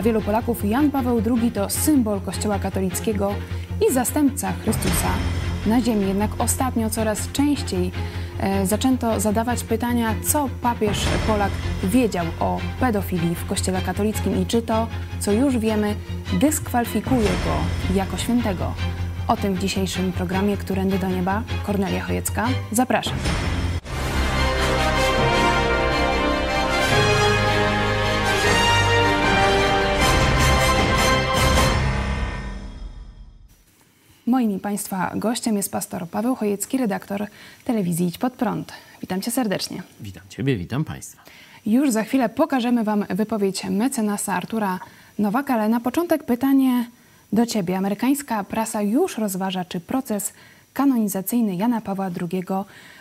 Dla wielu Polaków Jan Paweł II to symbol Kościoła katolickiego i zastępca Chrystusa na ziemi. Jednak ostatnio coraz częściej e, zaczęto zadawać pytania, co papież Polak wiedział o pedofilii w Kościele katolickim i czy to, co już wiemy, dyskwalifikuje go jako świętego. O tym w dzisiejszym programie Którędy do Nieba Kornelia Chojecka. Zapraszam. Moim i Państwa gościem jest pastor Paweł Chojecki, redaktor telewizji Idź Pod Prąd. Witam Cię serdecznie. Witam Ciebie, witam Państwa. Już za chwilę pokażemy Wam wypowiedź mecenasa Artura Nowaka, ale na początek pytanie do Ciebie. Amerykańska prasa już rozważa, czy proces kanonizacyjny Jana Pawła II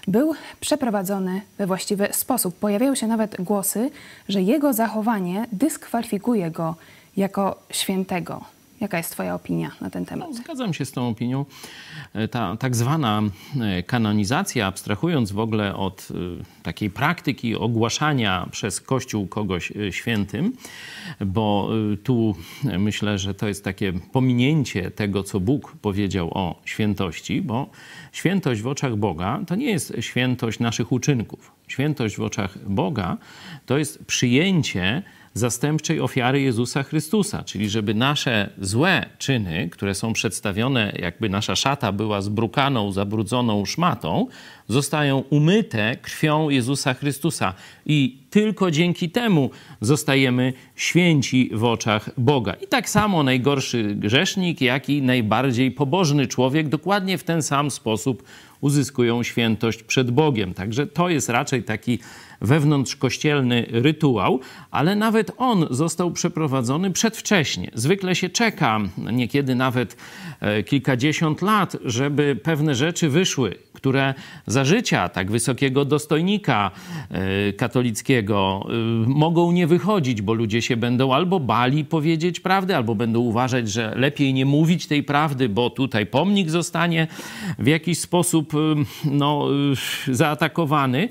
był przeprowadzony we właściwy sposób. Pojawiają się nawet głosy, że jego zachowanie dyskwalifikuje go jako świętego. Jaka jest Twoja opinia na ten temat? No, zgadzam się z tą opinią. E, ta tak zwana e, kanonizacja, abstrahując w ogóle od e, takiej praktyki ogłaszania przez Kościół kogoś świętym, bo tu myślę, że to jest takie pominięcie tego, co Bóg powiedział o świętości, bo świętość w oczach Boga to nie jest świętość naszych uczynków. Świętość w oczach Boga to jest przyjęcie zastępczej ofiary Jezusa Chrystusa, czyli żeby nasze złe czyny, które są przedstawione, jakby nasza szata była zbrukaną, zabrudzoną szmatą, zostają umyte krwią Jezusa Chrystusa. I tylko dzięki temu zostajemy święci w oczach Boga. I tak samo najgorszy grzesznik, jak i najbardziej pobożny człowiek dokładnie w ten sam sposób uzyskują świętość przed Bogiem. Także to jest raczej taki wewnątrzkościelny rytuał, ale nawet on został przeprowadzony przedwcześnie. Zwykle się czeka, niekiedy nawet e, kilkadziesiąt lat, żeby pewne rzeczy wyszły, które za życia tak wysokiego dostojnika e, katolickiego e, mogą nie wychodzić, bo ludzie się będą albo bali powiedzieć prawdę, albo będą uważać, że lepiej nie mówić tej prawdy, bo tutaj pomnik zostanie w jakiś sposób no, zaatakowany,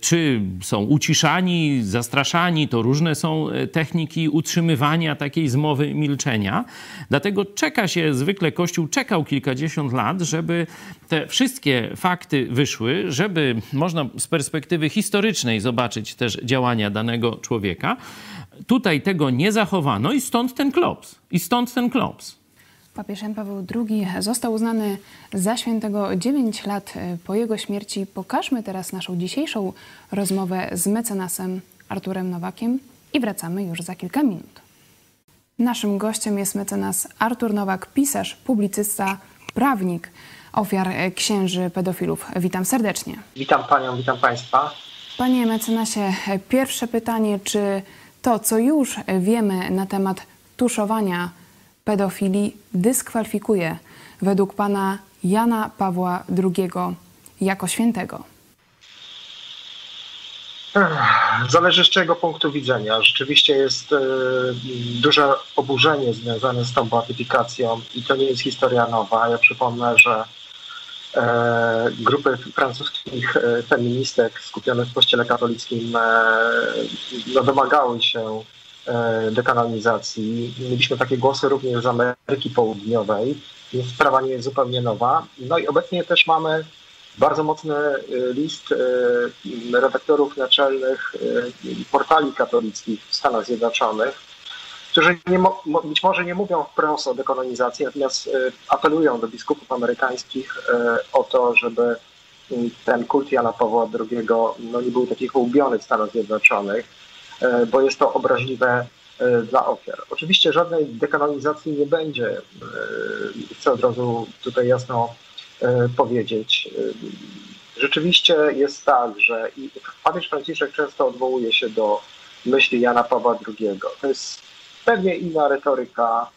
czy są uciszani, zastraszani, to różne są e, techniki utrzymywania takiej zmowy milczenia. Dlatego czeka się, zwykle Kościół czekał kilkadziesiąt lat, żeby te wszystkie fakty wyszły, żeby można z perspektywy historycznej zobaczyć też działania danego człowieka. Tutaj tego nie zachowano i stąd ten klops. I stąd ten klops. Papież Jan Paweł II został uznany za świętego 9 lat e, po jego śmierci. Pokażmy teraz naszą dzisiejszą rozmowę z mecenasem Arturem Nowakiem i wracamy już za kilka minut. Naszym gościem jest mecenas Artur Nowak, pisarz, publicysta, prawnik ofiar e, księży pedofilów. Witam serdecznie. Witam panią, witam państwa. Panie mecenasie, e, pierwsze pytanie, czy to, co już wiemy na temat tuszowania pedofilii dyskwalifikuje według pana Jana Pawła II jako świętego? Zależy z czego punktu widzenia. Rzeczywiście jest e, duże oburzenie związane z tą beatyfikacją i to nie jest historia nowa. Ja przypomnę, że e, grupy francuskich e, feministek skupione w kościele katolickim no, domagały się dekanonizacji. Mieliśmy takie głosy również z Ameryki Południowej, więc sprawa nie jest zupełnie nowa. No i obecnie też mamy bardzo mocny e, list e, redaktorów naczelnych portali katolickich w Stanach Zjednoczonych, którzy być może nie mówią wprost o dekolonizacji, natomiast apelują do biskupów amerykańskich o to, żeby ten kult Jana Pawła II no, nie był taki hołubiony w Stanach Zjednoczonych E, bo jest to obraźliwe e, dla ofiar. Oczywiście żadnej dekanonizacji nie będzie, e, chcę od razu tutaj jasno powiedzieć. Rzeczywiście jest tak, że i papież Franciszek często odwołuje się do myśli Jana Pawła II. To jest pewnie inna retoryka,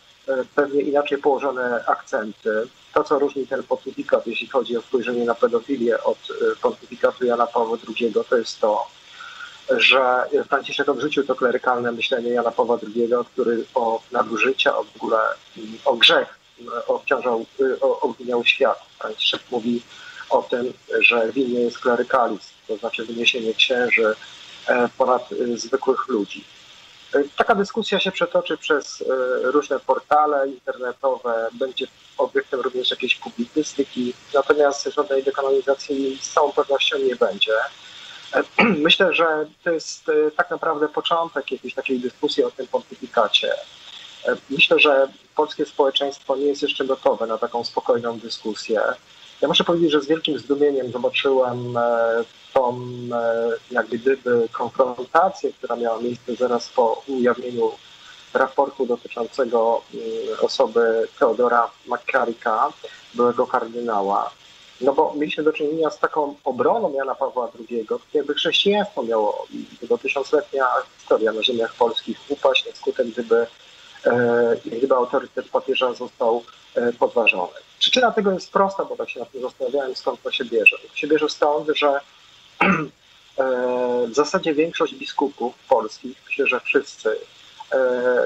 pewnie inaczej położone akcenty. To, co różni ten pontyfikat, jeśli chodzi o spojrzenie na pedofilię od pontyfikatu Jana Pawła II, to jest to, że Franciszek odrzucił to klerykalne myślenie Jana Pawła II, który o nadużycia, o w ogóle o grzech obciążał, obwiniał świat. Franciszek mówi o tym, że winny jest klerykalizm, to znaczy wyniesienie księży e, ponad e, zwykłych ludzi. Taka dyskusja się przetoczy przez różne portale internetowe, będzie obiektem również jakiejś publicystyki, natomiast żadnej dekanonizacji z całą pewnością nie będzie. Myślę, że to jest tak naprawdę początek jakiejś takiej dyskusji o tym pontyfikacie. Myślę, że polskie społeczeństwo nie jest jeszcze gotowe na taką spokojną dyskusję. Ja muszę powiedzieć, że z wielkim zdumieniem zobaczyłem e, tą e, jak gdyby konfrontację, która miała miejsce zaraz po ujawnieniu raportu dotyczącego mm, osoby Teodora McCarricka, byłego kardynała. No bo mieliśmy do czynienia z taką obroną Jana Pawła II, jakby chrześcijaństwo miało jego tysiącletnia historia na ziemiach polskich upaść na skutek, gdyby, e, gdyby autorytet papieża został podważony. Przyczyna tego jest prosta, bo tak się na tym zastanawiałem, skąd to się bierze. To się bierze stąd, że e, w zasadzie większość biskupów polskich, myślę, że wszyscy, e,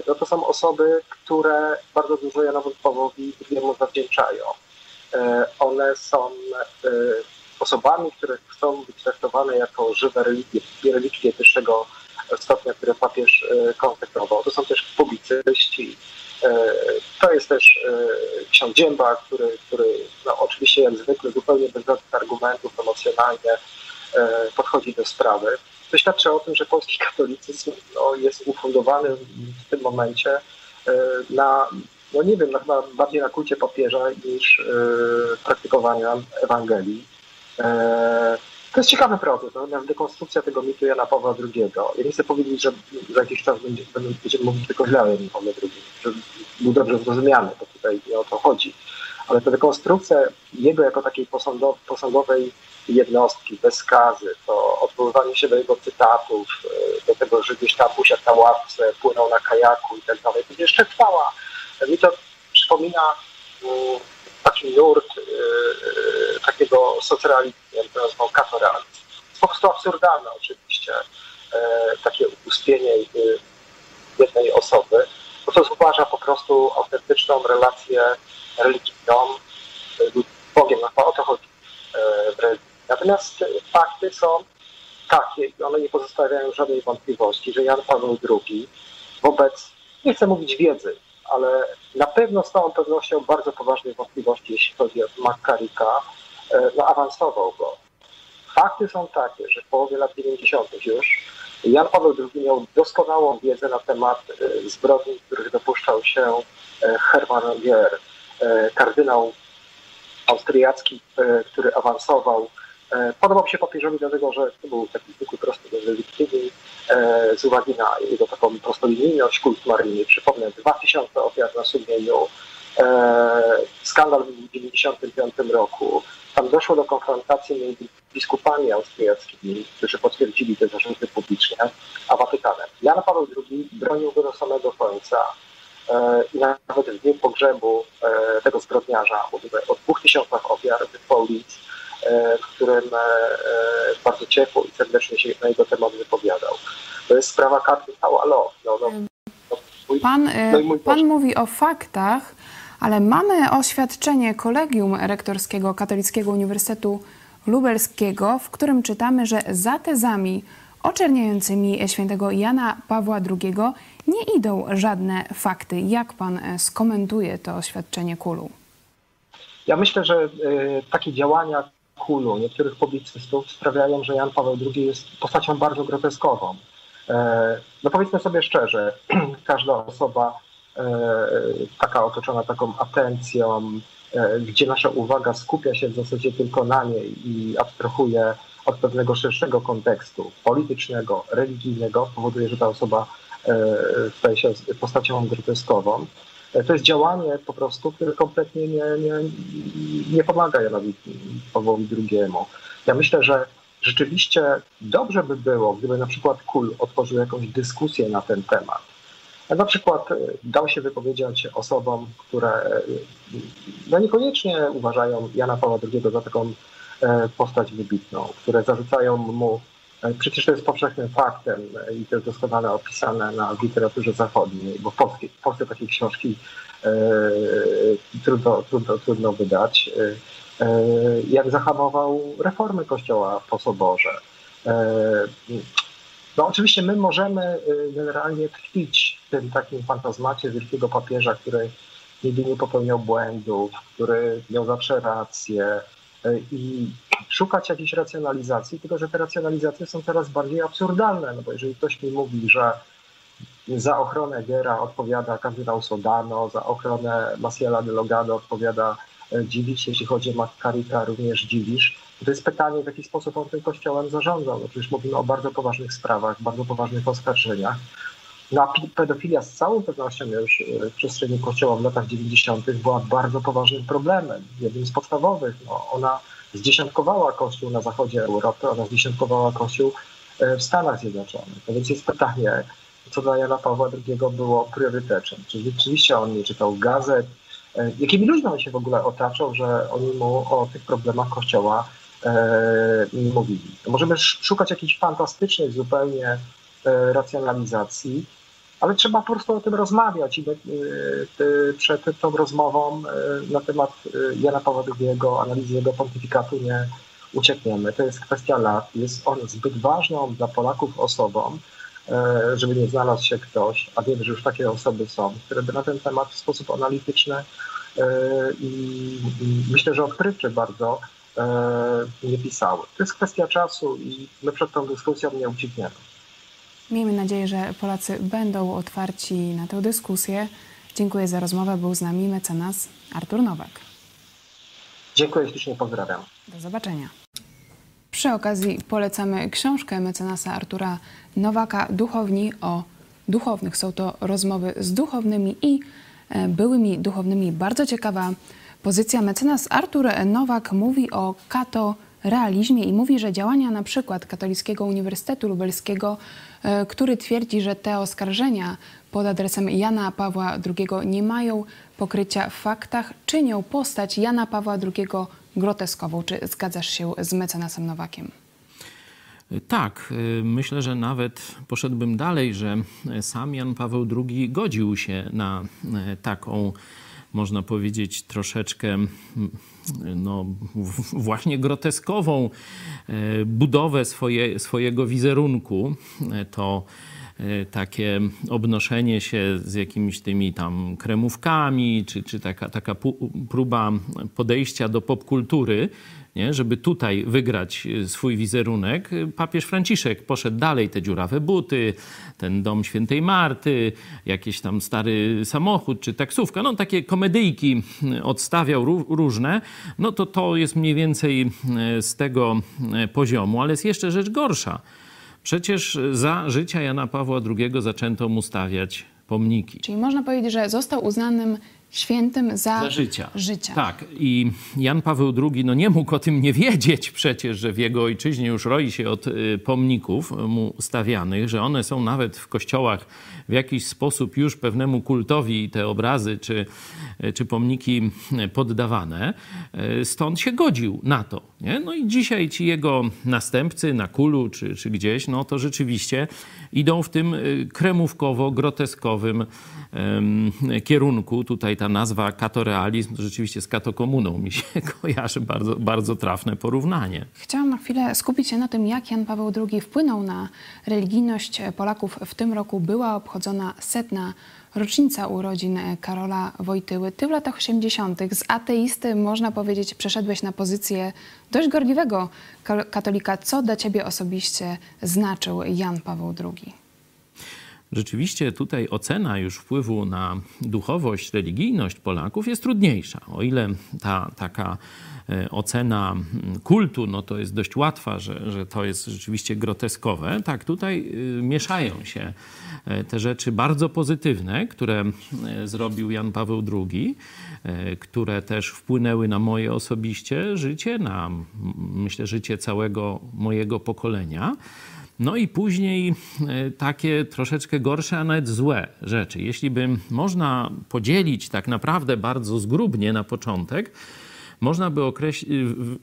no to są osoby, które bardzo dużo Janowi Pawłowi II zawdzięczają. E, one są osobami, które chcą być traktowane jako żywe religie, relikwie wyższego stopnia, które papież konsekrował. To są też publicyści, E, to jest też e, ksiądz Dzięba, który, który no, oczywiście jak zwykle zupełnie bez żadnych argumentów emocjonalnie e, podchodzi do sprawy. To świadczy o tym, że polski katolicyzm no, jest ufundowany w tym momencie na, no nie wiem, chyba bardziej na kulcie papieża niż praktykowania Ewangelii. To jest ciekawy proces, natomiast dekonstrukcja tego mitu Jana Pawła II. Ja nie chcę powiedzieć, że za jakiś czas będzie, będziemy mówić tylko źle o Janie Pawle II, że był dobrze zrozumiany, bo tutaj nie o to chodzi. Ale ta dekonstrukcja jego jako takiej posągowej jednostki, bez skazy, to odwoływanie się do jego cytatów, do tego, że gdzieś tam usiadł na ławce, płynął na kajaku i tak dalej, to jeszcze trwała. Mi to przypomina mm, taki nurt yy, takiego socrealizmu, ja to nazwał katoralizm. Po prostu absurdalne oczywiście, takie uspienie yy, jednej osoby, bo to zauważa po prostu autentyczną relację religijną Bogiem, no o to chodzi w religii. Natomiast fakty są takie i one nie pozostawiają żadnej wątpliwości, że Jan Paweł II wobec, nie chcę mówić wiedzy, ale na pewno z całą pewnością bardzo poważne wątpliwości, jeśli chodzi o Makarika, e, no awansował go. Fakty są takie, że w połowie lat 90. już Jan Paweł II miał doskonałą wiedzę na temat e, zbrodni, których dopuszczał się e, Hermann Gier, kardynał austriacki, który awansował podobał się papieżowi dlatego, że to był taki zwykły, prosty religijny z uwagi na jego taką prostolinijność, kult Maryi. Przypomnę, 2000 ofiar na sumieniu, e, skandal w 1995 roku. Tam doszło do konfrontacji między biskupami austriackimi, którzy potwierdzili te zarzuty publicznie, a Watykanem. Jan Paweł II bronił go do samego końca e, i nawet w dniu pogrzebu tego zbrodniarza, mówimy o dwóch tysiącach ofiar w E, w którym e, e, bardzo ciepło i serdecznie się na jego temat wypowiadał. To jest sprawa karty Tałalo. No, no, no, pan, no pan mówi o faktach, ale mamy oświadczenie Kolegium Rektorskiego Katolickiego Uniwersytetu Lubelskiego, w którym czytamy, że za tezami oczerniającymi świętego Jana Pawła II nie idą żadne fakty. Jak pan skomentuje to oświadczenie Kulu? Ja myślę, że takie działania niektórych publicystów sprawiają, że Jan Paweł II jest postacią bardzo groteskową. E, no powiedzmy sobie szczerze, każda osoba e, taka otoczona taką atencją, e, gdzie nasza uwaga skupia się w zasadzie tylko na niej i abstrahuje od pewnego szerszego kontekstu politycznego, religijnego, powoduje, że ta osoba staje się postacią groteskową. To jest działanie po prostu, które kompletnie nie, nie, nie pomaga Janowi Pawłowi II. Ja myślę, że rzeczywiście dobrze by było, gdyby na przykład KUL otworzył jakąś dyskusję na ten temat. Na przykład e, dał się wypowiedzieć osobom, które e, no niekoniecznie uważają Jana Pawła II za taką e, postać wybitną, które zarzucają mu przecież to jest powszechnym faktem e, i to jest doskonale opisane na literaturze zachodniej, bo w Polsce, w Polsce takie książki e, trudno, trudno, trudno wydać. E, e, jak zahamował reformy Kościoła po Soborze. E, No oczywiście my możemy generalnie tkwić w tym takim fantazmacie wielkiego papieża, który nigdy nie popełniał błędów, który miał zawsze rację i szukać jakiejś racjonalizacji, tylko że te racjonalizacje są coraz bardziej absurdalne, no bo jeżeli ktoś mi mówi, że za ochronę Gera odpowiada kardynał Sodano, za ochronę Masiela de Logado odpowiada e, Dziwisz, jeśli chodzi o Makarita również Dziwisz. To jest pytanie, w jaki sposób on tym kościołem zarządzał. No przecież mówimy o bardzo poważnych sprawach, bardzo poważnych oskarżeniach. No pedofilia z całą pewnością już e, w przestrzeni kościoła w latach 90. była bardzo poważnym problemem. Jednym z podstawowych. No, ona zdziesiątkowała kościół na zachodzie Europy, ona zdziesiątkowała kościół e, w Stanach Zjednoczonych. No więc jest pytanie, co dla Jana Pawła II było priorytetem. Czy rzeczywiście on nie czytał gazet? E, jakimi ludźmi on się w ogóle otaczał, że oni mu o tych problemach Kościoła e, mówili? możemy szukać jakichś fantastycznych zupełnie e, racjonalizacji, ale trzeba po prostu o tym rozmawiać i przed tą rozmową na temat Jana Pawła II, analizy jego pontyfikatu nie uciekniemy. To jest kwestia lat. Jest on zbyt ważną dla Polaków osobą, E, żeby nie znalazł się ktoś, a wiem, że już takie osoby są, które by na ten temat w sposób analityczny e, i, myślę, że odkrywczy bardzo e, nie pisały. To jest kwestia czasu i my przed tą dyskusją nie uciekniemy. Miejmy nadzieję, że Polacy będą otwarci na tę dyskusję. Dziękuję za rozmowę. Był z nami mecenas Artur Nowak. Dziękuję ślicznie, pozdrawiam. Do zobaczenia. Przy okazji polecamy książkę mecenasa Artura Nowaka Duchowni o duchownych. Są to rozmowy z duchownymi i e, byłymi duchownymi. Bardzo ciekawa pozycja. Mecenas Artur Nowak mówi o kato realizmie i mówi, że działania na przykład Katolickiego Uniwersytetu Lubelskiego, e, który twierdzi, że te oskarżenia pod adresem Jana Pawła II nie mają pokrycia w faktach, czynią postać Jana Pawła II groteskową. Czy zgadzasz się z mecenasem Nowakiem? Tak, y, myślę, że nawet poszedłbym dalej, że sam Jan Paweł II godził się na taką, można powiedzieć, troszeczkę no, właśnie groteskową y, budowę swoje, swojego wizerunku. To takie obnoszenie się z jakimiś tymi tam kremówkami, czy, czy taka, taka próba podejścia do popkultury, nie? żeby tutaj wygrać e, swój wizerunek, papież Franciszek poszedł dalej, te dziurawe buty, ten dom świętej Marty, jakiś tam stary samochód czy taksówka, no takie komedyjki e, odstawiał różne, no to to jest mniej więcej z tego poziomu, ale jest jeszcze rzecz gorsza. Przecież za życia Jana Pawła II zaczęto mu stawiać pomniki. Czyli można powiedzieć, że został uznanym świętym za, za życia. życia. Tak. I Jan Paweł II no nie mógł o tym nie wiedzieć przecież, że w jego ojczyźnie już roi się od y, pomników mu stawianych, że one są nawet w kościołach w jakiś sposób już pewnemu kultowi te obrazy czy, y, czy pomniki poddawane. Y, stąd się godził na to. Nie? No i dzisiaj ci jego następcy na kulu czy, czy gdzieś, no to rzeczywiście idą w tym kremówkowo-groteskowym kierunku. Tutaj ta nazwa katorealizm to rzeczywiście z katokomuną mi się kojarzy. Bardzo, bardzo trafne porównanie. Chciałam na chwilę skupić się na tym, jak Jan Paweł II wpłynął na religijność Polaków. W tym roku była obchodzona setna rocznica urodzin Karola Wojtyły. Ty w latach 80. z ateisty, można powiedzieć, przeszedłeś na pozycję dość gorliwego katolika. Co dla ciebie osobiście znaczył Jan Paweł II? Rzeczywiście tutaj ocena już wpływu na duchowość, religijność Polaków jest trudniejsza. O ile ta taka e, ocena kultu, no to jest dość łatwa, że, że to jest rzeczywiście groteskowe. Tak, tutaj e, mieszają się e, te rzeczy bardzo pozytywne, które zrobił Jan Paweł II, które też wpłynęły na moje osobiście życie, na myślę życie całego mojego pokolenia. No i później e, takie troszeczkę gorsze, a nawet złe rzeczy. Jeśli by można podzielić tak naprawdę bardzo zgrubnie na początek, można by określić,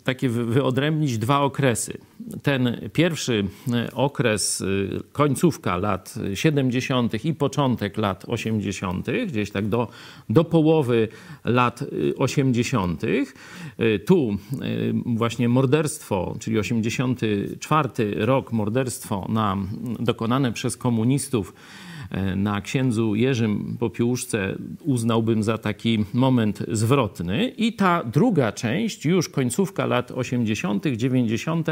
takie wyodrębnić dwa okresy. Ten pierwszy okres, końcówka lat 70. i początek lat 80., gdzieś tak do, do połowy lat 80. Tu właśnie morderstwo, czyli 84 rok, morderstwo na, dokonane przez komunistów na księdzu Jerzym Popiełuszce uznałbym za taki moment zwrotny. I ta druga część, już końcówka lat 80., 90.,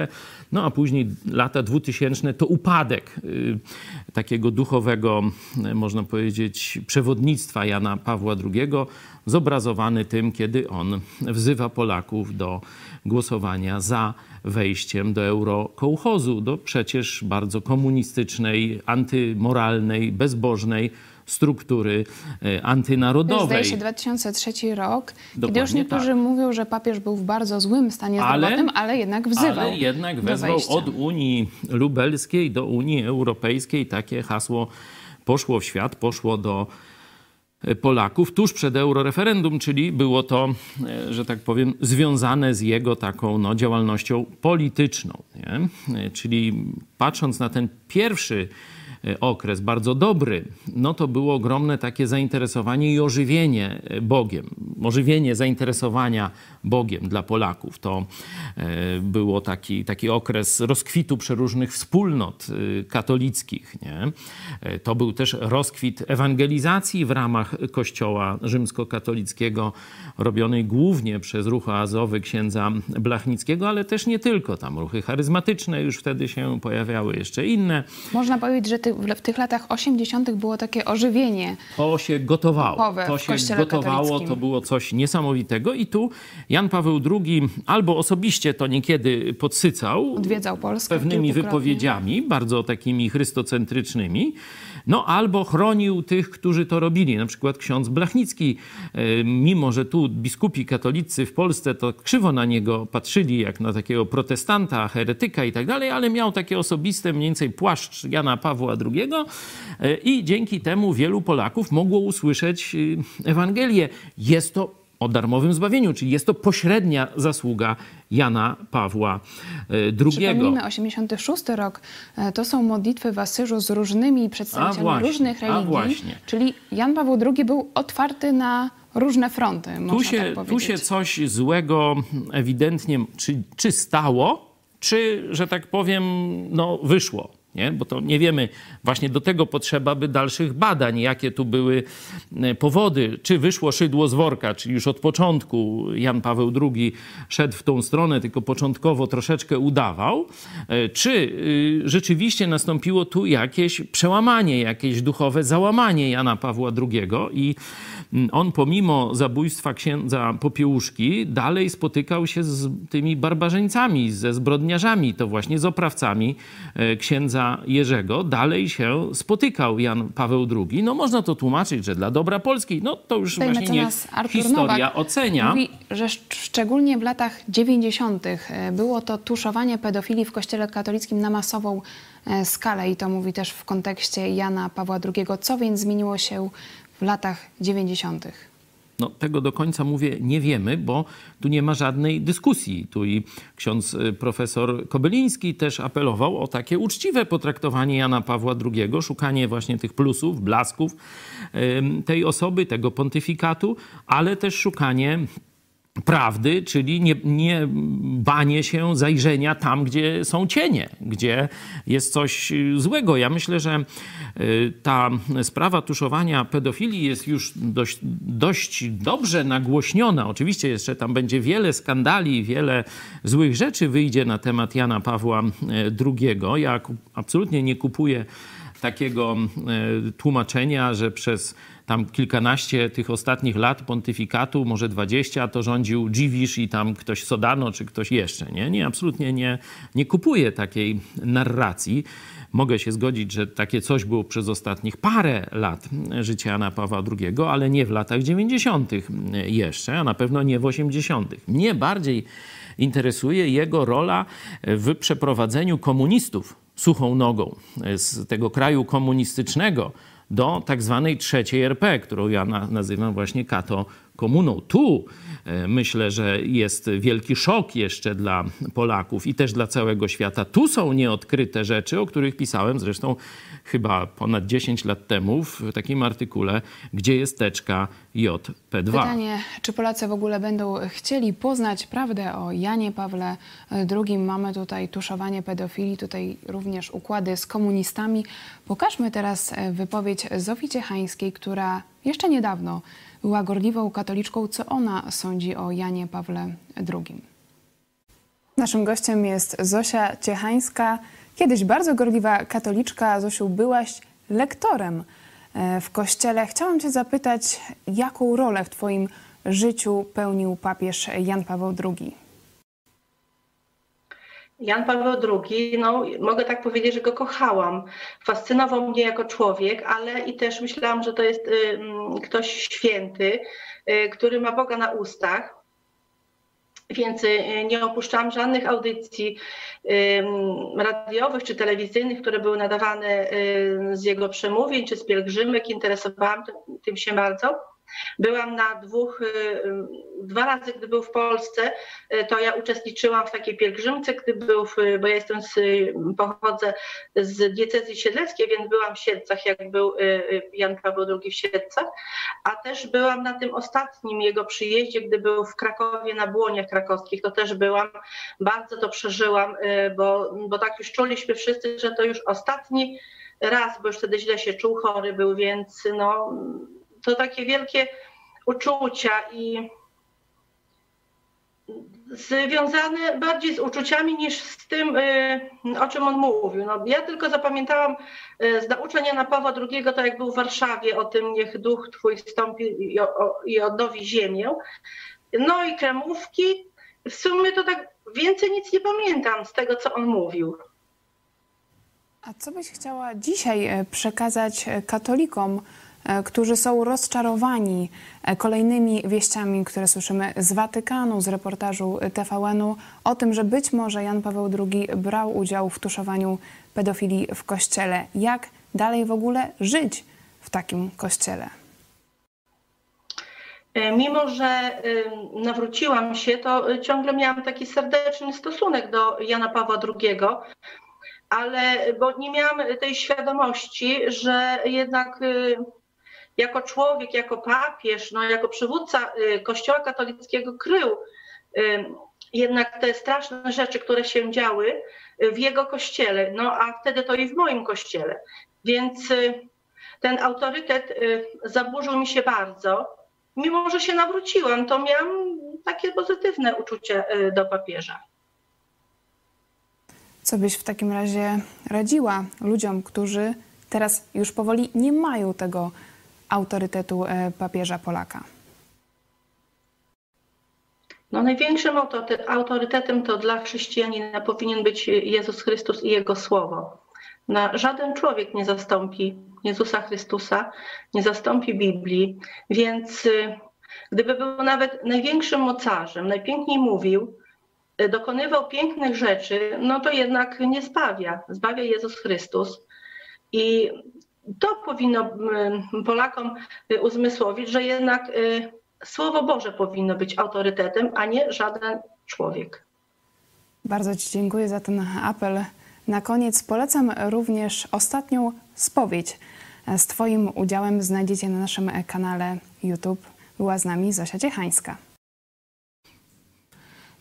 no a później lata 2000, to upadek y, takiego duchowego, y, można powiedzieć, przewodnictwa Jana Pawła II, zobrazowany tym, kiedy on wzywa Polaków do głosowania za wejściem do eurokołchozu, do przecież bardzo komunistycznej, antymoralnej, bezbożnej struktury e, antynarodowej. Zdaje się 2003 rok, Dokładnie kiedy już niektórzy tak. mówią, że papież był w bardzo złym stanie ale, zdrowotnym, ale jednak wzywał. Ale jednak wezwał od Unii Lubelskiej do Unii Europejskiej. Takie hasło poszło w świat, poszło do Polaków tuż przed euroreferendum, czyli było to, e, że tak powiem, związane z jego taką no, działalnością polityczną. Nie? E, czyli patrząc na ten pierwszy E, okres, bardzo dobry, no to było ogromne takie zainteresowanie i ożywienie Bogiem. Ożywienie zainteresowania Bogiem dla Polaków. To e, było taki, taki okres rozkwitu przeróżnych wspólnot katolickich. Nie? To był też rozkwit ewangelizacji w ramach Kościoła rzymskokatolickiego, robionej głównie przez ruch oazowy księdza Blachnickiego, ale też nie tylko. Tam ruchy charyzmatyczne już wtedy się pojawiały, jeszcze inne. Można powiedzieć, że ty w tych latach 80. było takie ożywienie. To się gotowało. To się gotowało, to było coś niesamowitego. I tu Jan Paweł II albo osobiście to niekiedy podsycał. Odwiedzał Polskę. Pewnymi wypowiedziami, bardzo takimi chrystocentrycznymi no albo chronił tych, którzy to robili. Na przykład ksiądz Blachnicki, e, mimo że tu biskupi katolicy w Polsce to krzywo na niego patrzyli jak na takiego protestanta, heretyka i tak dalej, ale miał takie osobiste mniej więcej płaszcz Jana Pawła II e, i dzięki temu wielu Polaków mogło usłyszeć e, Ewangelię. Jest to o darmowym zbawieniu, czyli jest to pośrednia zasługa Jana Pawła II. Przypomnijmy, 86 rok e, to są modlitwy w Asyżu z różnymi przedstawicielami właśnie, różnych religii, czyli Jan Paweł II był otwarty na różne fronty, tu się, tak tu się coś złego ewidentnie czy, czy stało, czy, że tak powiem, no, wyszło nie? Bo to nie wiemy, właśnie do tego potrzeba by dalszych badań, jakie tu były e, powody. Czy wyszło szydło z worka, czyli już od początku Jan Paweł II szedł w tą stronę, tylko początkowo troszeczkę udawał, e, czy y, rzeczywiście nastąpiło tu jakieś przełamanie, jakieś duchowe załamanie Jana Pawła II i on pomimo zabójstwa księdza Popiełuszki dalej spotykał się z tymi barbarzyńcami, ze zbrodniarzami, to właśnie z oprawcami e, księdza księdza Jerzego dalej się spotykał Jan Paweł II. No można to tłumaczyć, że dla dobra Polski, no to już Tutaj właśnie nie historia Nowak ocenia. Mówi, że szczególnie w latach 90. E, było to tuszowanie pedofilii w kościele katolickim na masową e, skalę i to mówi też w kontekście Jana Pawła II. Co więc zmieniło się w latach 90.? No, tego do końca mówię, nie wiemy, bo tu nie ma żadnej dyskusji. Tu i ksiądz y, profesor Kobyliński też apelował o takie uczciwe potraktowanie Jana Pawła II, szukanie właśnie tych plusów, blasków tej osoby, tego pontyfikatu, ale też szukanie prawdy, czyli nie, nie banie się zajrzenia tam, gdzie są cienie, gdzie jest coś złego. Ja myślę, że y, ta sprawa tuszowania pedofilii jest już dość, dość dobrze nagłośniona. Oczywiście jeszcze tam będzie wiele skandali, wiele złych rzeczy wyjdzie na temat Jana Pawła y, II. Ja absolutnie nie kupuję takiego y, tłumaczenia, że przez tam kilkanaście tych ostatnich lat pontyfikatu, może dwadzieścia, to rządził Dziwisz i tam ktoś Sodano czy ktoś jeszcze. Nie, nie absolutnie nie, nie kupuję takiej narracji. Mogę się zgodzić, że takie coś było przez ostatnich parę lat życia Jana Pawła II, ale nie w latach 90. jeszcze, a na pewno nie w 80. Mnie bardziej interesuje jego rola w przeprowadzeniu komunistów suchą nogą z tego kraju komunistycznego do tak zwanej trzeciej RP, którą ja na, nazywam właśnie Kato komuną. Tu e, myślę, że jest wielki szok jeszcze dla Polaków i też dla całego świata. Tu są nieodkryte rzeczy, o których pisałem zresztą chyba ponad 10 lat temu w takim artykule, gdzie jest teczka JP2. Pytanie, czy Polacy w ogóle będą chcieli poznać prawdę o Janie Pawle II? Mamy tutaj tuszowanie pedofilii, tutaj również układy z komunistami. Pokażmy teraz e, wypowiedź Zofii Ciechańskiej, która jeszcze niedawno była gorliwą katoliczką. Co ona sądzi o Janie Pawle II? Naszym gościem jest Zosia Ciechańska, kiedyś bardzo gorliwa katoliczka. Zosiu, byłaś lektorem e, w kościele. Chciałam Cię zapytać, jaką rolę w Twoim życiu pełnił papież Jan Paweł II? Jan Paweł II, no mogę tak powiedzieć, że go kochałam. Fascynował mnie jako człowiek, ale i też myślałam, że to jest y, ktoś święty, y, który ma Boga na ustach. Więc y, nie opuszczałam żadnych audycji radiowych czy telewizyjnych, które były nadawane z jego przemówień czy z pielgrzymek. Interesowałam tym się bardzo. Byłam na dwóch, y, y, dwa razy, gdy był w Polsce, y, to ja uczestniczyłam w takiej pielgrzymce, gdy był, w, bo ja jestem z, pochodzę z diecezji siedleckiej, więc byłam w Siedlcach, jak był Jan Paweł II w Siedlcach, a też byłam na tym ostatnim jego przyjeździe, gdy był w Krakowie na błoniach krakowskich, to też byłam, bardzo to przeżyłam, bo, bo tak już czuliśmy wszyscy, że to już ostatni raz, bo już wtedy źle się czuł, chory był, więc no to takie wielkie uczucia i związane bardziej z uczuciami niż z tym, y, o czym on mówił. No, ja tylko zapamiętałam y, z nauczania Jana Pawła II, to jak był w Warszawie, o tym niech duch twój wstąpi i, odnowi ziemię. No i kremówki. W sumie to tak więcej nic nie pamiętam z tego, co on mówił. A co byś chciała dzisiaj e, przekazać e, katolikom, którzy są rozczarowani e, kolejnymi wieściami, które słyszymy z Watykanu, z reportażu TVN-u o tym, że być może Jan Paweł II brał udział w tuszowaniu pedofilii w kościele. Jak dalej w ogóle żyć w takim kościele? E, mimo, że nawróciłam się, to ciągle miałam taki serdeczny stosunek do Jana Pawła II, ale bo nie miałam tej świadomości, że jednak jako człowiek, jako papież, no, jako przywódca y, Kościoła katolickiego krył y, jednak te straszne rzeczy, które się działy y, w jego kościele, no a wtedy to i w moim kościele. Więc ten autorytet zaburzył mi się bardzo. Mimo, że się nawróciłam, to miałam takie pozytywne uczucie do papieża. Co byś w takim razie radziła ludziom, którzy teraz już powoli nie mają tego autorytetu e, papieża Polaka? No, największym autorytetem to dla chrześcijanina powinien być Jezus Chrystus i Jego Słowo. No, żaden człowiek nie zastąpi Jezusa Chrystusa, nie zastąpi Biblii, więc y, gdyby był nawet największym mocarzem, najpiękniej mówił, y, dokonywał pięknych rzeczy, no to jednak nie zbawia. Zbawia Jezus Chrystus. I to powinno mm, Polakom y, uzmysłowić, że jednak y, Słowo Boże powinno być autorytetem, a nie żaden człowiek. Bardzo Ci dziękuję za ten apel. Na koniec polecam również ostatnią spowiedź z Twoim udziałem. Znajdziecie na naszym kanale YouTube. Była z nami Zosia Ciechańska.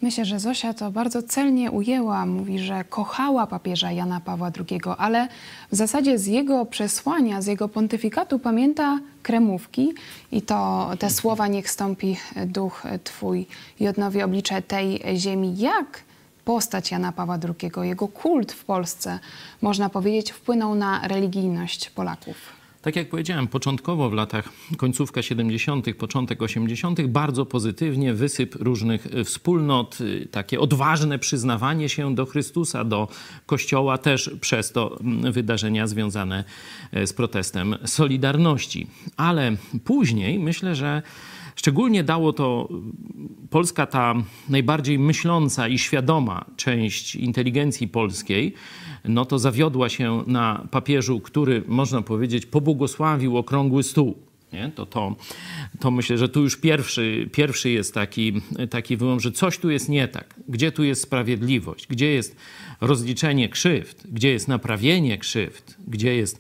Myślę, że Zosia to bardzo celnie ujęła. Mówi, że kochała papieża Jana Pawła II, ale w zasadzie z jego przesłania, z jego pontyfikatu pamięta kremówki i to te słowa niech stąpi duch Twój i odnowi oblicze tej ziemi. Jak postać Jana Pawła II, jego kult w Polsce, można powiedzieć, wpłynął na religijność Polaków? Tak jak powiedziałem, początkowo w latach końcówka 70., początek 80., bardzo pozytywnie wysyp różnych wspólnot, y, takie odważne przyznawanie się do Chrystusa, do Kościoła, też przez to mm, wydarzenia związane e, z protestem Solidarności. Ale później myślę, że Szczególnie dało to Polska, ta najbardziej myśląca i świadoma część inteligencji polskiej, no to zawiodła się na papieżu, który, można powiedzieć, pobłogosławił okrągły stół Nie? To, to, to myślę, że tu już pierwszy, pierwszy jest taki, taki wyłom, że coś tu jest nie tak. Gdzie tu jest sprawiedliwość? Gdzie jest rozliczenie krzywd? Gdzie jest naprawienie krzywd? Gdzie jest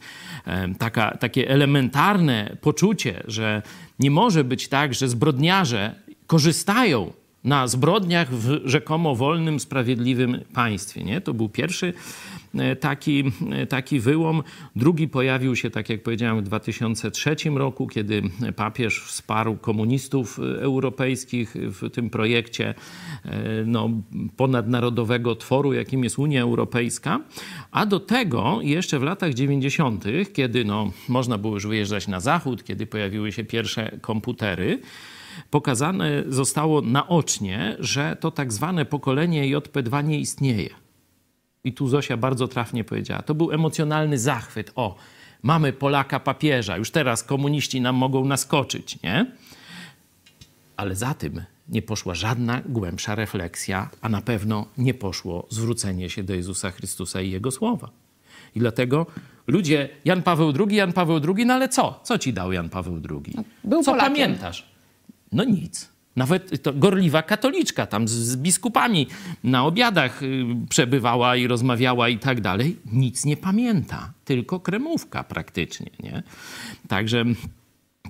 taka, takie elementarne poczucie, że nie może być tak, że zbrodniarze korzystają na zbrodniach w rzekomo wolnym, sprawiedliwym państwie. Nie? To był pierwszy taki, e, taki wyłom. Drugi pojawił się, tak jak powiedziałem, w 2003 roku, kiedy papież wsparł komunistów europejskich w tym projekcie e, no, ponadnarodowego tworu, jakim jest Unia Europejska. A do tego jeszcze w latach 90., kiedy no, można było już wyjeżdżać na zachód, kiedy pojawiły się pierwsze komputery, pokazane zostało naocznie, że to tak zwane pokolenie JP2 nie istnieje. I tu Zosia bardzo trafnie powiedziała. To był emocjonalny zachwyt. O, mamy Polaka papieża, już teraz komuniści nam mogą naskoczyć, nie? Ale za tym nie poszła żadna głębsza refleksja, a na pewno nie poszło zwrócenie się do Jezusa Chrystusa i Jego słowa. I dlatego ludzie, Jan Paweł II, Jan Paweł II, no ale co? Co ci dał Jan Paweł II? Był co Polakiem. pamiętasz? No nic. Nawet gorliwa katoliczka tam z, z biskupami na obiadach y, przebywała i rozmawiała i tak dalej. Nic nie pamięta, tylko kremówka praktycznie, nie? Także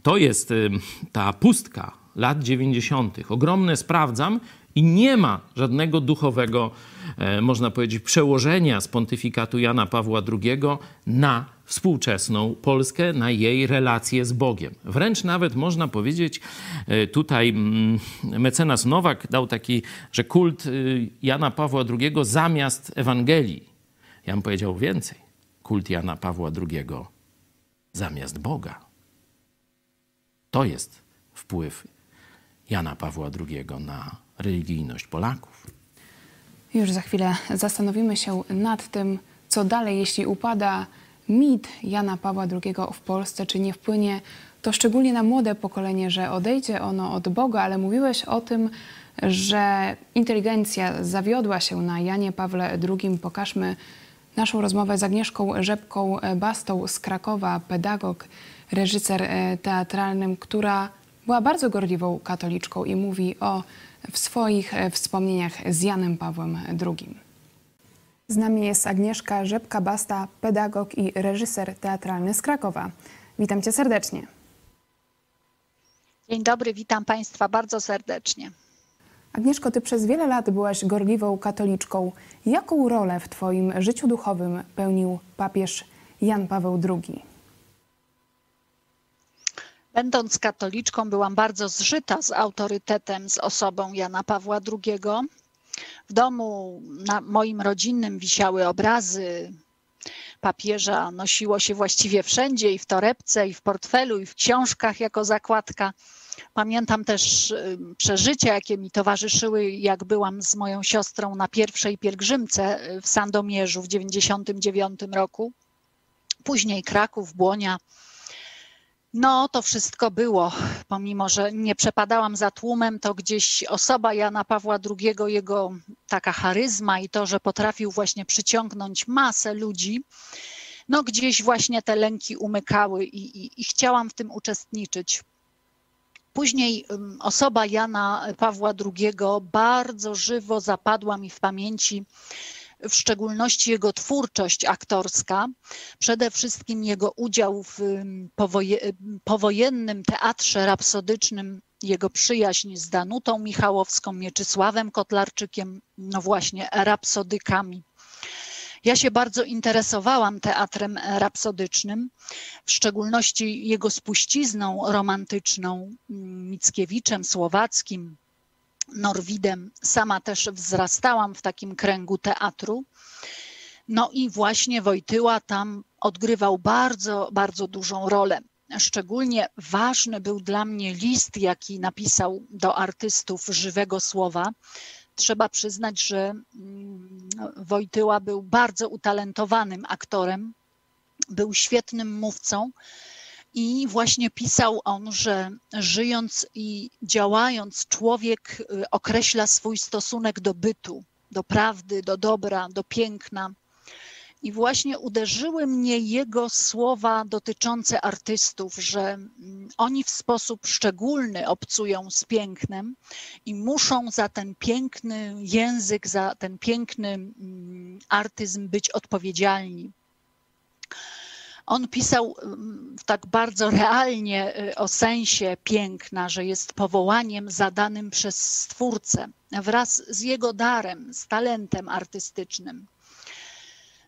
to jest y, ta pustka lat 90. Ogromne sprawdzam i nie ma żadnego duchowego, e, można powiedzieć, przełożenia z pontyfikatu Jana Pawła II na współczesną Polskę, na jej relacje z Bogiem. Wręcz nawet można powiedzieć, e, tutaj mm, mecenas Nowak dał taki, że kult y, Jana Pawła II zamiast Ewangelii. Ja bym powiedział więcej. Kult Jana Pawła II zamiast Boga. To jest wpływ Jana Pawła II na religijność Polaków. Już za chwilę zastanowimy się nad tym, co dalej, jeśli upada mit Jana Pawła II w Polsce, czy nie wpłynie to szczególnie na młode pokolenie, że odejdzie ono od Boga, ale mówiłeś o tym, że inteligencja zawiodła się na Janie Pawle II. Pokażmy naszą rozmowę z Agnieszką Rzepką-Bastą z Krakowa, pedagog, reżyser e, teatralnym, która była bardzo gorliwą katoliczką i mówi o w swoich e, wspomnieniach z Janem Pawłem II. Z nami jest Agnieszka Rzepka-Basta, pedagog i reżyser teatralny z Krakowa. Witam cię serdecznie. Dzień dobry, witam Państwa bardzo serdecznie. Agnieszko, ty przez wiele lat byłaś gorliwą katoliczką. Jaką rolę w twoim życiu duchowym pełnił papież Jan Paweł II? Będąc katoliczką, byłam bardzo zżyta z autorytetem, z osobą Jana Pawła II. W domu na moim rodzinnym wisiały obrazy papieża, nosiło się właściwie wszędzie i w torebce, i w portfelu, i w książkach jako zakładka. Pamiętam też przeżycia, jakie mi towarzyszyły, jak byłam z moją siostrą na pierwszej pielgrzymce y, w Sandomierzu w 1999 roku. Później Kraków, Błonia. No, to wszystko było. Pomimo, że nie przepadałam za tłumem, to gdzieś osoba Jana Pawła II, jego taka charyzma i to, że potrafił właśnie przyciągnąć masę ludzi, no gdzieś właśnie te lęki umykały i, i, i chciałam w tym uczestniczyć. Później osoba Jana Pawła II bardzo żywo zapadła mi w pamięci w szczególności jego twórczość aktorska, przede wszystkim jego udział w powoje, powojennym teatrze rapsodycznym, jego przyjaźń z Danutą Michałowską, Mieczysławem Kotlarczykiem, no właśnie rapsodykami. Ja się bardzo interesowałam teatrem rapsodycznym, w szczególności jego spuścizną romantyczną, Mickiewiczem, Słowackim, Norwidem. Sama też wzrastałam w takim kręgu teatru. No i właśnie Wojtyła tam odgrywał bardzo, bardzo dużą rolę. Szczególnie ważny był dla mnie list, jaki napisał do artystów żywego słowa. Trzeba przyznać, że mm, Wojtyła był bardzo utalentowanym aktorem, był świetnym mówcą i właśnie pisał on, że żyjąc i działając, człowiek y, określa swój stosunek do bytu, do prawdy, do dobra, do piękna. I właśnie uderzyły mnie jego słowa dotyczące artystów, że mm, oni w sposób szczególny obcują z pięknem i muszą za ten piękny język, za ten piękny mm, artyzm być odpowiedzialni. On pisał mm, tak bardzo realnie y, o sensie piękna, że jest powołaniem zadanym przez Stwórcę wraz z jego darem, z talentem artystycznym.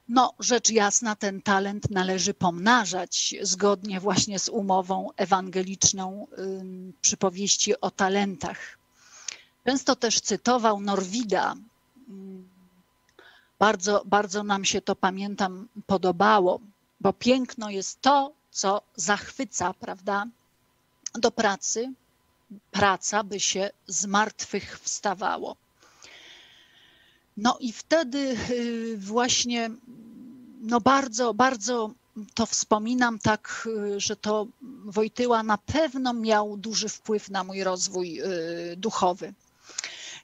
No, rzecz jasna, ten talent należy pomnażać zgodnie właśnie z umową ewangeliczną przypowieści o talentach. Często też cytował Norwida. Bardzo, bardzo nam się to, pamiętam, podobało, bo piękno jest to, co zachwyca, prawda, do pracy, praca, by się z martwych wstawało. No i wtedy y, właśnie no bardzo, bardzo to wspominam tak, y, że to Wojtyła na pewno miał duży wpływ na mój rozwój y, duchowy.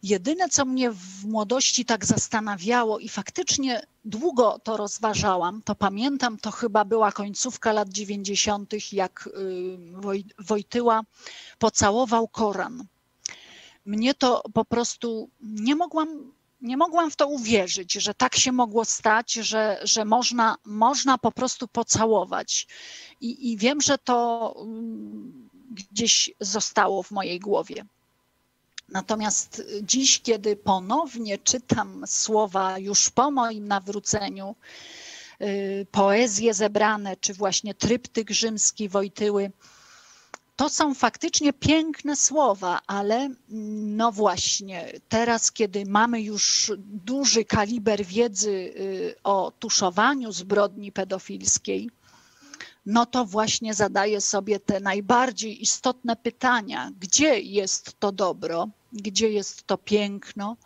Jedyne, co mnie w młodości tak zastanawiało i faktycznie długo to rozważałam, to pamiętam, to chyba była końcówka lat 90., jak Wojtyła pocałował Koran. Mnie to po prostu nie mogłam nie mogłam w to uwierzyć, że tak się mogło stać, że, że można, można po prostu pocałować. I, I wiem, że to mm, gdzieś zostało w mojej głowie. Natomiast dziś, kiedy ponownie czytam słowa już po moim nawróceniu, y, poezje zebrane, czy właśnie tryptyk rzymski Wojtyły, to są faktycznie piękne słowa, ale no właśnie, teraz, kiedy mamy już duży kaliber wiedzy y, o tuszowaniu zbrodni pedofilskiej, no to właśnie zadaję sobie te najbardziej istotne pytania: gdzie jest to dobro, gdzie jest to piękno,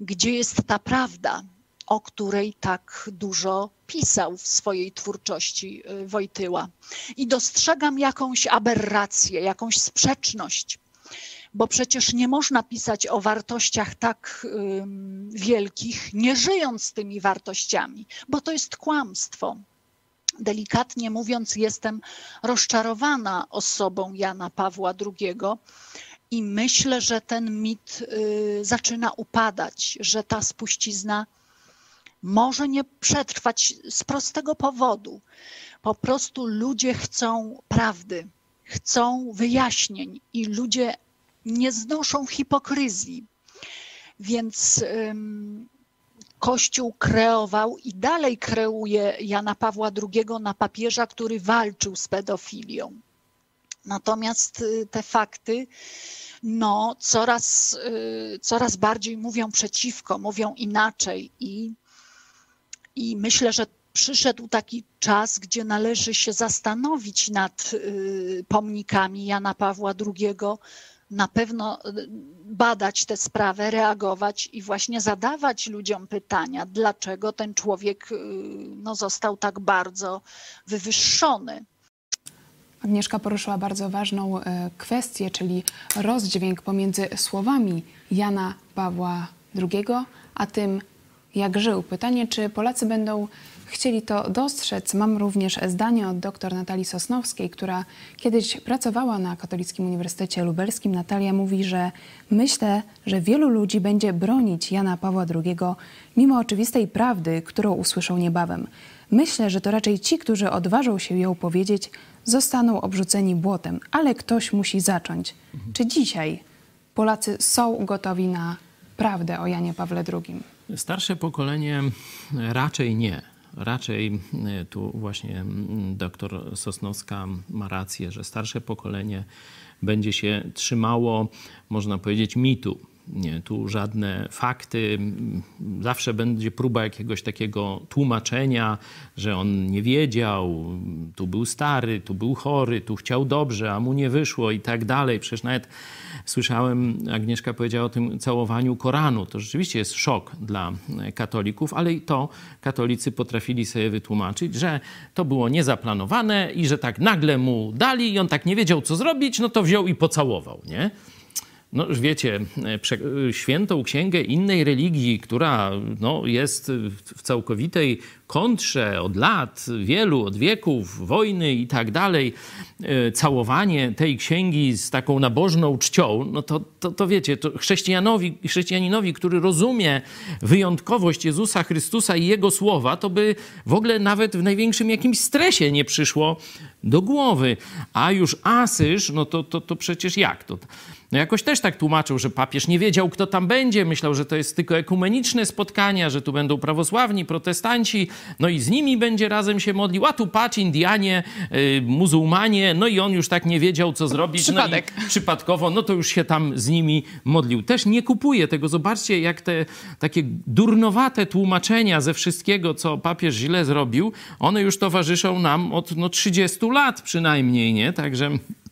gdzie jest ta prawda, o której tak dużo pisał w swojej twórczości y, Wojtyła. I dostrzegam jakąś aberrację, jakąś sprzeczność, bo przecież nie można pisać o wartościach tak wielkich, nie żyjąc tymi wartościami, bo to jest kłamstwo. Delikatnie mówiąc, jestem rozczarowana osobą Jana Pawła II i myślę, że ten mit y, zaczyna upadać, że ta spuścizna może nie przetrwać z prostego powodu. Po prostu ludzie chcą prawdy, chcą wyjaśnień i ludzie nie znoszą hipokryzji. Więc Kościół kreował i dalej kreuje Jana Pawła II na papieża, który walczył z pedofilią. Natomiast y, te fakty no, coraz, y, coraz bardziej mówią przeciwko, mówią inaczej i i myślę, że przyszedł taki czas, gdzie należy się zastanowić nad y, pomnikami Jana Pawła II, na pewno y, badać tę sprawę, reagować i właśnie zadawać ludziom pytania, dlaczego ten człowiek y, no, został tak bardzo wywyższony. Agnieszka poruszyła bardzo ważną kwestię, czyli rozdźwięk pomiędzy słowami Jana Pawła II, a tym, jak żył. Pytanie, czy Polacy będą chcieli to dostrzec. Mam również zdanie od dr Natalii Sosnowskiej, która kiedyś pracowała na Katolickim Uniwersytecie Lubelskim. Natalia mówi, że myślę, że wielu ludzi będzie bronić Jana Pawła II, mimo oczywistej prawdy, którą usłyszą niebawem. Myślę, że to raczej ci, którzy odważą się ją powiedzieć, zostaną obrzuceni błotem, ale ktoś musi zacząć. Czy dzisiaj Polacy są gotowi na prawdę o Janie Pawle II? Starsze pokolenie raczej nie. Raczej e, tu właśnie mm, doktor Sosnowska ma rację, że starsze pokolenie będzie się trzymało, można powiedzieć, mitu nie, tu żadne fakty. Zawsze będzie próba jakiegoś takiego tłumaczenia, że on nie wiedział, tu był stary, tu był chory, tu chciał dobrze, a mu nie wyszło i tak dalej. Przecież nawet słyszałem, Agnieszka powiedziała o tym całowaniu Koranu. To rzeczywiście jest szok dla katolików, ale i to katolicy potrafili sobie wytłumaczyć, że to było niezaplanowane i że tak nagle mu dali i on tak nie wiedział, co zrobić, no to wziął i pocałował, nie? No wiecie, świętą księgę innej religii, która no, jest w całkowitej kontrze od lat, wielu, od wieków, wojny i tak dalej, e, całowanie tej księgi z taką nabożną czcią, no to, to, to wiecie, to chrześcijanowi, chrześcijaninowi, który rozumie wyjątkowość Jezusa Chrystusa i Jego słowa, to by w ogóle nawet w największym jakimś stresie nie przyszło do głowy. A już Asyż, no to, to, to przecież jak to? No jakoś też tak tłumaczył, że papież nie wiedział, kto tam będzie. Myślał, że to jest tylko ekumeniczne spotkania, że tu będą prawosławni, protestanci, no i z nimi będzie razem się modlił. A tu patrz, Indianie, y, muzułmanie, no i on już tak nie wiedział, co zrobić. Przypadek. No przypadkowo, no to już się tam z nimi modlił. Też nie kupuje tego. Zobaczcie, jak te takie durnowate tłumaczenia ze wszystkiego, co papież źle zrobił, one już towarzyszą nam od no, 30 lat przynajmniej, nie? Także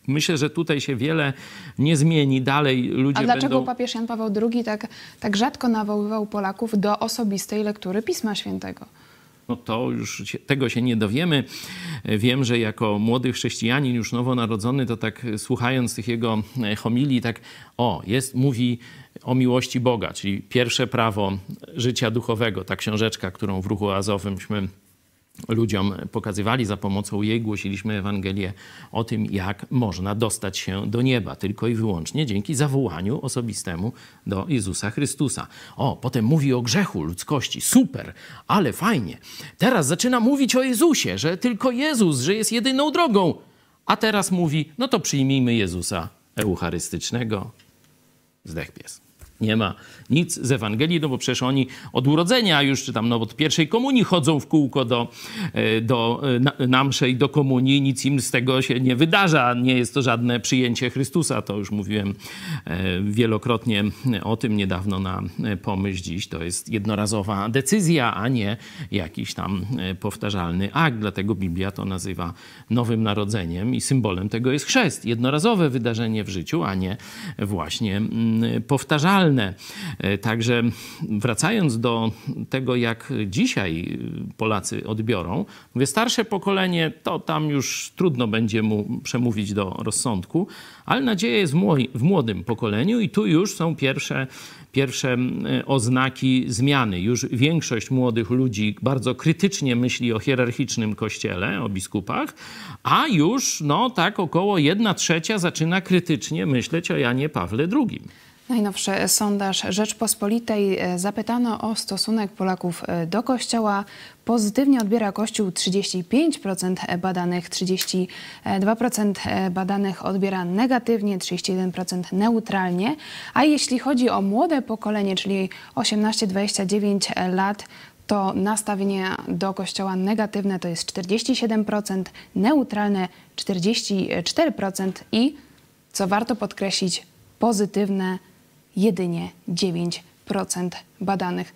myślę, że tutaj się wiele nie zmieni. Dalej ludzie A dlaczego będą... papież Jan Paweł II tak, tak rzadko nawoływał Polaków do osobistej lektury Pisma Świętego? No to już się, tego się nie dowiemy. Wiem, że jako młody chrześcijanin, już nowonarodzony, to tak słuchając tych jego homilii, tak o, jest, mówi o miłości Boga, czyli pierwsze prawo życia duchowego, ta książeczka, którą w ruchu azowymśmy ludziom pokazywali za pomocą jej, głosiliśmy Ewangelię o tym, jak można dostać się do nieba, tylko i wyłącznie dzięki zawołaniu osobistemu do Jezusa Chrystusa. O, potem mówi o grzechu ludzkości. Super, ale fajnie. Teraz zaczyna mówić o Jezusie, że tylko Jezus, że jest jedyną drogą. A teraz mówi, no to przyjmijmy Jezusa eucharystycznego. Zdech pies nie ma nic z Ewangelii, no bo przecież oni od urodzenia już, czy tam no, od pierwszej komunii chodzą w kółko do, e, do e, na do komunii, nic im z tego się nie wydarza. Nie jest to żadne przyjęcie Chrystusa, to już mówiłem e, wielokrotnie o tym niedawno na pomyśl dziś. To jest jednorazowa decyzja, a nie jakiś tam powtarzalny akt. Dlatego Biblia to nazywa nowym narodzeniem i symbolem tego jest chrzest. Jednorazowe wydarzenie w życiu, a nie właśnie mm, powtarzalne E, także wracając do tego, jak dzisiaj Polacy odbiorą, mówię, starsze pokolenie to tam już trudno będzie mu przemówić do rozsądku, ale nadzieja jest w młodym pokoleniu i tu już są pierwsze pierwsze oznaki zmiany. Już większość młodych ludzi bardzo krytycznie myśli o hierarchicznym kościele, o biskupach, a już no tak około jedna trzecia zaczyna krytycznie myśleć o Janie Pawle II. Najnowszy sondaż Rzeczpospolitej e, zapytano o stosunek Polaków e, do Kościoła. Pozytywnie odbiera Kościół 35% badanych, 32% badanych odbiera negatywnie, 31% neutralnie. A jeśli chodzi o młode pokolenie, czyli 18-29 lat, to nastawienie do Kościoła negatywne to jest 47%, neutralne 44% i, co warto podkreślić, pozytywne jedynie 9% badanych.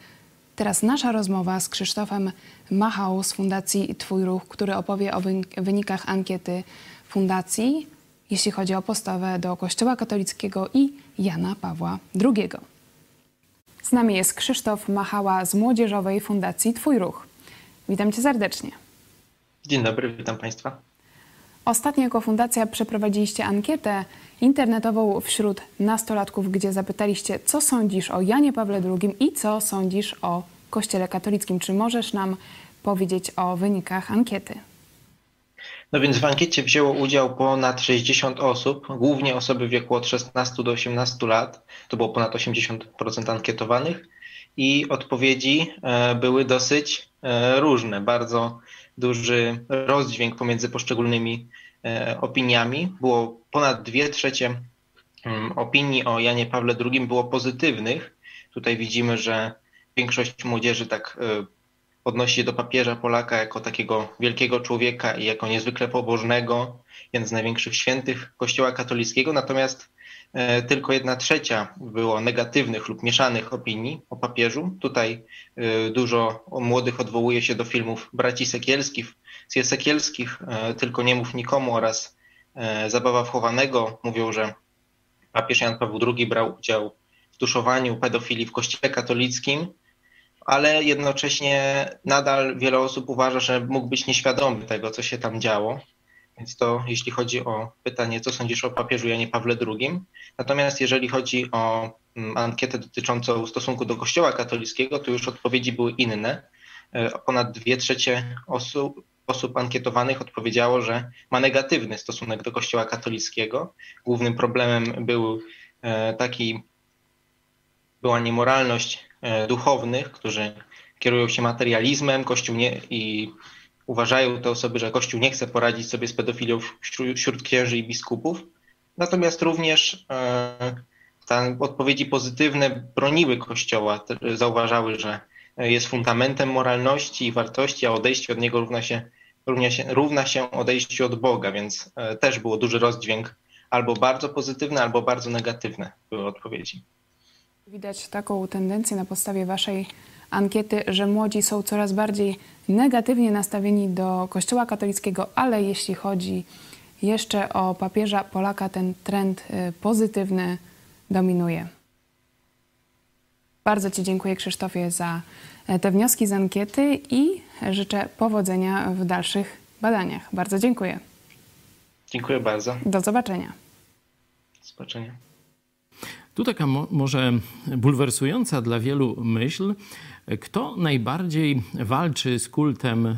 Teraz nasza rozmowa z Krzysztofem Machał z Fundacji Twój Ruch, który opowie o wynikach ankiety fundacji, jeśli chodzi o postawę do Kościoła katolickiego i Jana Pawła II. Z nami jest Krzysztof Machała z Młodzieżowej Fundacji Twój Ruch. Witam cię serdecznie. Dzień dobry, witam Państwa. Ostatnio jako fundacja przeprowadziliście ankietę internetową wśród nastolatków, gdzie zapytaliście, co sądzisz o Janie Pawle II i co sądzisz o Kościele katolickim. Czy możesz nam powiedzieć o wynikach ankiety? No więc w ankiecie wzięło udział ponad 60 osób, głównie osoby w wieku od 16 do 18 lat. To było ponad 80% ankietowanych i odpowiedzi e, były dosyć e, różne. Bardzo duży rozdźwięk pomiędzy poszczególnymi e, opiniami. Było ponad dwie trzecie mm, opinii o Janie Pawle II było pozytywnych. Tutaj widzimy, że większość młodzieży tak e, odnosi się do papieża Polaka jako takiego wielkiego człowieka i jako niezwykle pobożnego, jeden z największych świętych Kościoła katolickiego. Natomiast tylko jedna trzecia było negatywnych lub mieszanych opinii o papieżu. Tutaj e, dużo młodych odwołuje się do filmów braci Sekielskich, Sekielskich, e, tylko nie mów nikomu oraz Zabawa wchowanego. Mówią, że papież Jan Paweł II brał udział w tuszowaniu pedofilii w kościele katolickim, ale jednocześnie nadal wiele osób uważa, że mógł być nieświadomy tego, co się tam działo Więc to jeśli chodzi o pytanie, co sądzisz o papieżu Janie Pawle II. Natomiast jeżeli chodzi o mm, ankietę dotyczącą stosunku do Kościoła katolickiego, to już odpowiedzi były inne. E, ponad dwie trzecie osób, osób ankietowanych odpowiedziało, że ma negatywny stosunek do Kościoła katolickiego. Głównym problemem był e, taki, była niemoralność e, duchownych, którzy kierują się materializmem, Kościół nie, i uważają te osoby, że Kościół nie chce poradzić sobie z pedofilią wśród księży i biskupów. Natomiast również te odpowiedzi pozytywne broniły Kościoła, zauważały, że jest fundamentem moralności i wartości, a odejście od niego równa się, równa się, równa się odejściu od Boga, więc e, też było duży rozdźwięk albo bardzo pozytywny, albo bardzo negatywne były odpowiedzi. Widać taką tendencję na podstawie Waszej ankiety, że młodzi są coraz bardziej negatywnie nastawieni do Kościoła katolickiego, ale jeśli chodzi jeszcze o papieża Polaka, ten trend e, pozytywny dominuje. Bardzo Ci dziękuję, Krzysztofie, za e, te wnioski z ankiety i życzę powodzenia w dalszych badaniach. Bardzo dziękuję. Dziękuję bardzo. Do zobaczenia. Do zobaczenia. Tu taka mo może bulwersująca dla wielu myśl, kto najbardziej walczy z kultem e,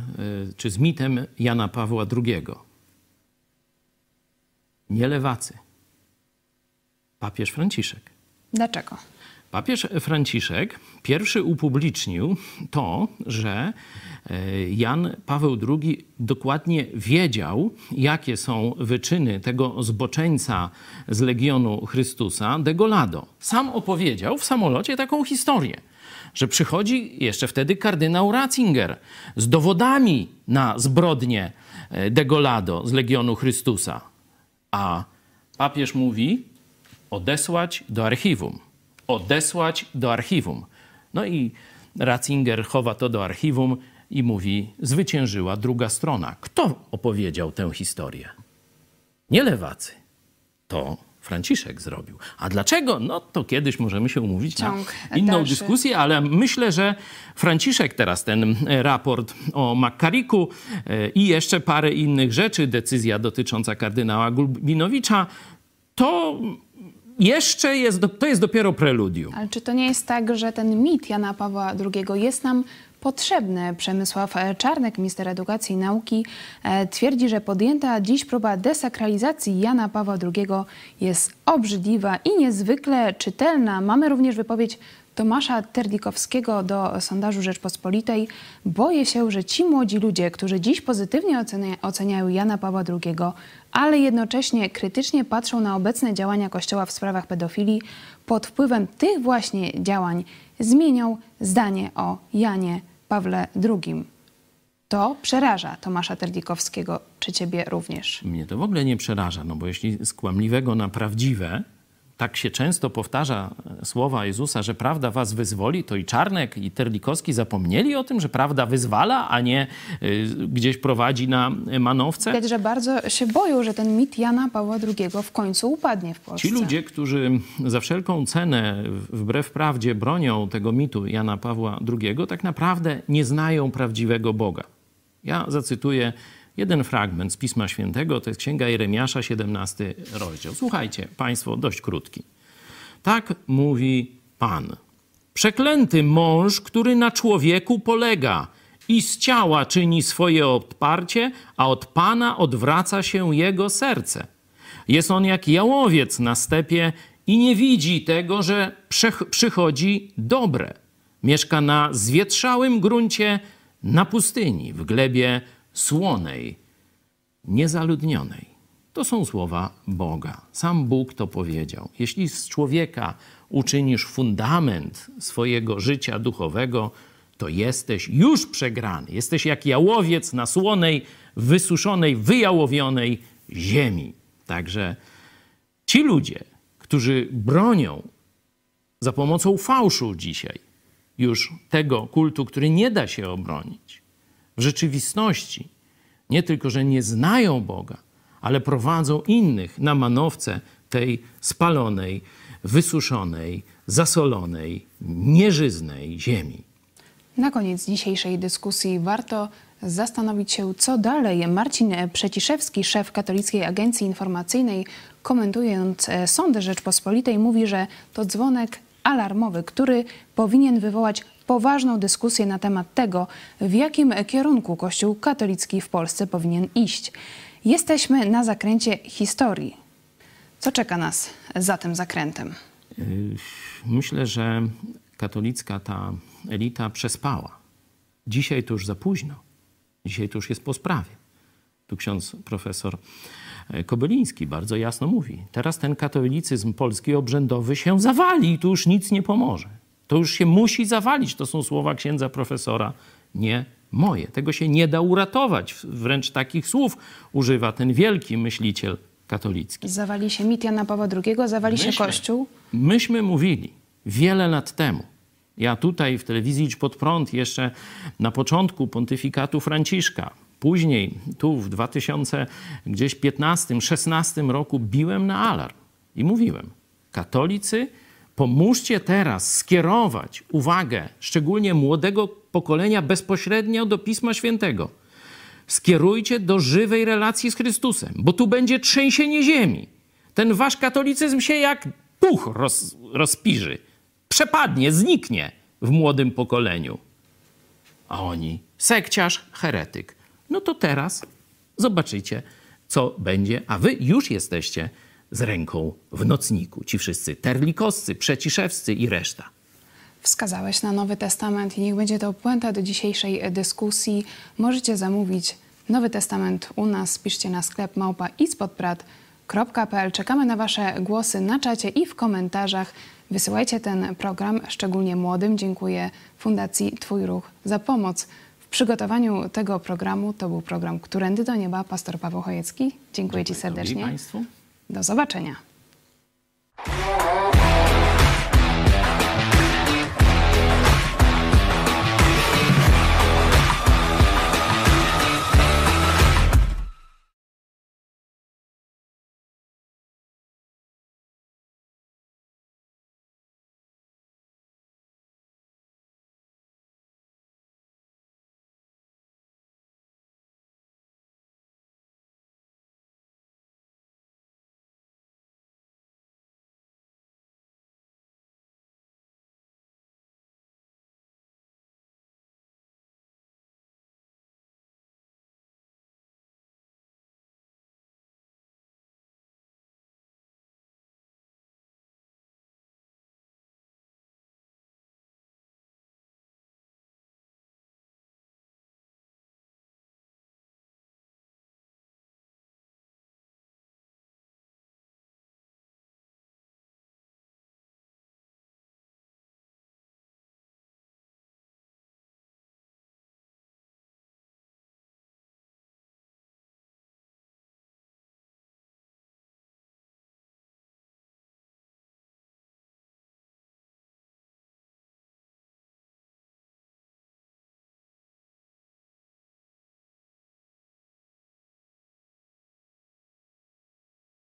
czy z mitem Jana Pawła II? Nie lewacy. Papież Franciszek. Dlaczego? Papież Franciszek pierwszy upublicznił to, że e, Jan Paweł II dokładnie wiedział, jakie są wyczyny tego zboczeńca z Legionu Chrystusa, Degolado. Sam opowiedział w samolocie taką historię, że przychodzi jeszcze wtedy kardynał Ratzinger z dowodami na zbrodnię e, Degolado z Legionu Chrystusa. A papież mówi odesłać do archiwum odesłać do archiwum. No i Ratzinger chowa to do archiwum i mówi: Zwyciężyła druga strona. Kto opowiedział tę historię? Nie lewacy. To Franciszek zrobił. A dlaczego? No to kiedyś możemy się umówić Ciąg na inną dalszy. dyskusję, ale myślę, że Franciszek teraz ten raport o Makariku e, i jeszcze parę innych rzeczy, decyzja dotycząca kardynała Gulbinowicza, to jeszcze jest, to jest dopiero preludium. Ale czy to nie jest tak, że ten mit Jana Pawła II jest nam potrzebny? Przemysław Czarnek, minister edukacji i nauki, e, twierdzi, że podjęta dziś próba desakralizacji Jana Pawła II jest obrzydliwa i niezwykle czytelna. Mamy również wypowiedź Tomasza Terdikowskiego do sondażu Rzeczpospolitej. Boję się, że ci młodzi ludzie, którzy dziś pozytywnie oceniają Jana Pawła II, ale jednocześnie krytycznie patrzą na obecne działania Kościoła w sprawach pedofilii, pod wpływem tych właśnie działań zmienią zdanie o Janie Pawle II. To przeraża Tomasza Terdikowskiego, czy ciebie również? Mnie to w ogóle nie przeraża, no bo jeśli z kłamliwego na prawdziwe tak się często powtarza e, słowa Jezusa, że prawda was wyzwoli, to i Czarnek, i Terlikowski zapomnieli o tym, że prawda wyzwala, a nie y, gdzieś prowadzi na manowce. Widać, że bardzo się boją, że ten mit Jana Pawła II w końcu upadnie w Polsce. Ci ludzie, którzy za wszelką cenę, wbrew prawdzie, bronią tego mitu Jana Pawła II, tak naprawdę nie znają prawdziwego Boga. Ja zacytuję Jeden fragment z Pisma Świętego to jest Księga Jeremiasza, 17 rozdział. Słuchajcie, Państwo, dość krótki. Tak mówi Pan. Przeklęty mąż, który na człowieku polega i z ciała czyni swoje odparcie, a od Pana odwraca się jego serce. Jest on jak jałowiec na stepie i nie widzi tego, że przychodzi dobre. Mieszka na zwietrzałym gruncie, na pustyni, w glebie słonej, niezaludnionej. To są słowa Boga. Sam Bóg to powiedział. Jeśli z człowieka uczynisz fundament swojego życia duchowego, to jesteś już przegrany. Jesteś jak jałowiec na słonej, wysuszonej, wyjałowionej ziemi. Także ci ludzie, którzy bronią za pomocą fałszu dzisiaj już tego kultu, który nie da się obronić, w rzeczywistości nie tylko, że nie znają Boga, ale prowadzą innych na manowce tej spalonej, wysuszonej, zasolonej, nieżyznej ziemi. Na koniec dzisiejszej dyskusji warto zastanowić się, co dalej. Marcin Przeciszewski, szef Katolickiej Agencji Informacyjnej, komentując e, sądy Rzeczpospolitej, mówi, że to dzwonek alarmowy, który powinien wywołać poważną dyskusję na temat tego, w jakim kierunku Kościół katolicki w Polsce powinien iść. Jesteśmy na zakręcie historii. Co czeka nas za tym zakrętem? Yy, myślę, że katolicka ta elita przespała. Dzisiaj to już za późno. Dzisiaj to już jest po sprawie. Tu ksiądz profesor e, Kobyliński bardzo jasno mówi. Teraz ten katolicyzm polski obrzędowy się zawali i tu już nic nie pomoże. To już się musi zawalić. To są słowa księdza profesora, nie moje. Tego się nie da uratować. Wręcz takich słów używa ten wielki myśliciel katolicki. Zawali się mit Jana Pawła II, zawali Myśmy- się Kościół. Myśmy mówili wiele lat temu. Ja tutaj w telewizji Idź Pod Prąd jeszcze na początku pontyfikatu Franciszka, później tu w 2015-16 roku biłem na alarm i mówiłem, katolicy, pomóżcie teraz skierować uwagę szczególnie młodego pokolenia bezpośrednio do Pisma Świętego. Skierujcie do żywej relacji z Chrystusem, bo tu będzie trzęsienie ziemi. Ten wasz katolicyzm się jak puch roz, rozpiży. Przepadnie, zniknie w młodym pokoleniu. A oni, sekciarz, heretyk. No to teraz zobaczycie, co będzie, a wy już jesteście z ręką w nocniku. Ci wszyscy terlikowscy, przeciszewscy i reszta. Wskazałeś na Nowy Testament i niech będzie to puenta do dzisiejszej dyskusji. Możecie zamówić Nowy Testament u nas. Piszcie na sklep małpa ispodprat.pl. Czekamy na Wasze głosy na czacie i w komentarzach. Wysyłajcie ten program, szczególnie młodym. Dziękuję Fundacji Twój Ruch za pomoc w przygotowaniu tego programu. To był program Którędy do Nieba. Pastor Paweł Chojecki. Dziękuję Ci Dziękuję serdecznie. Państwu. Do zobaczenia.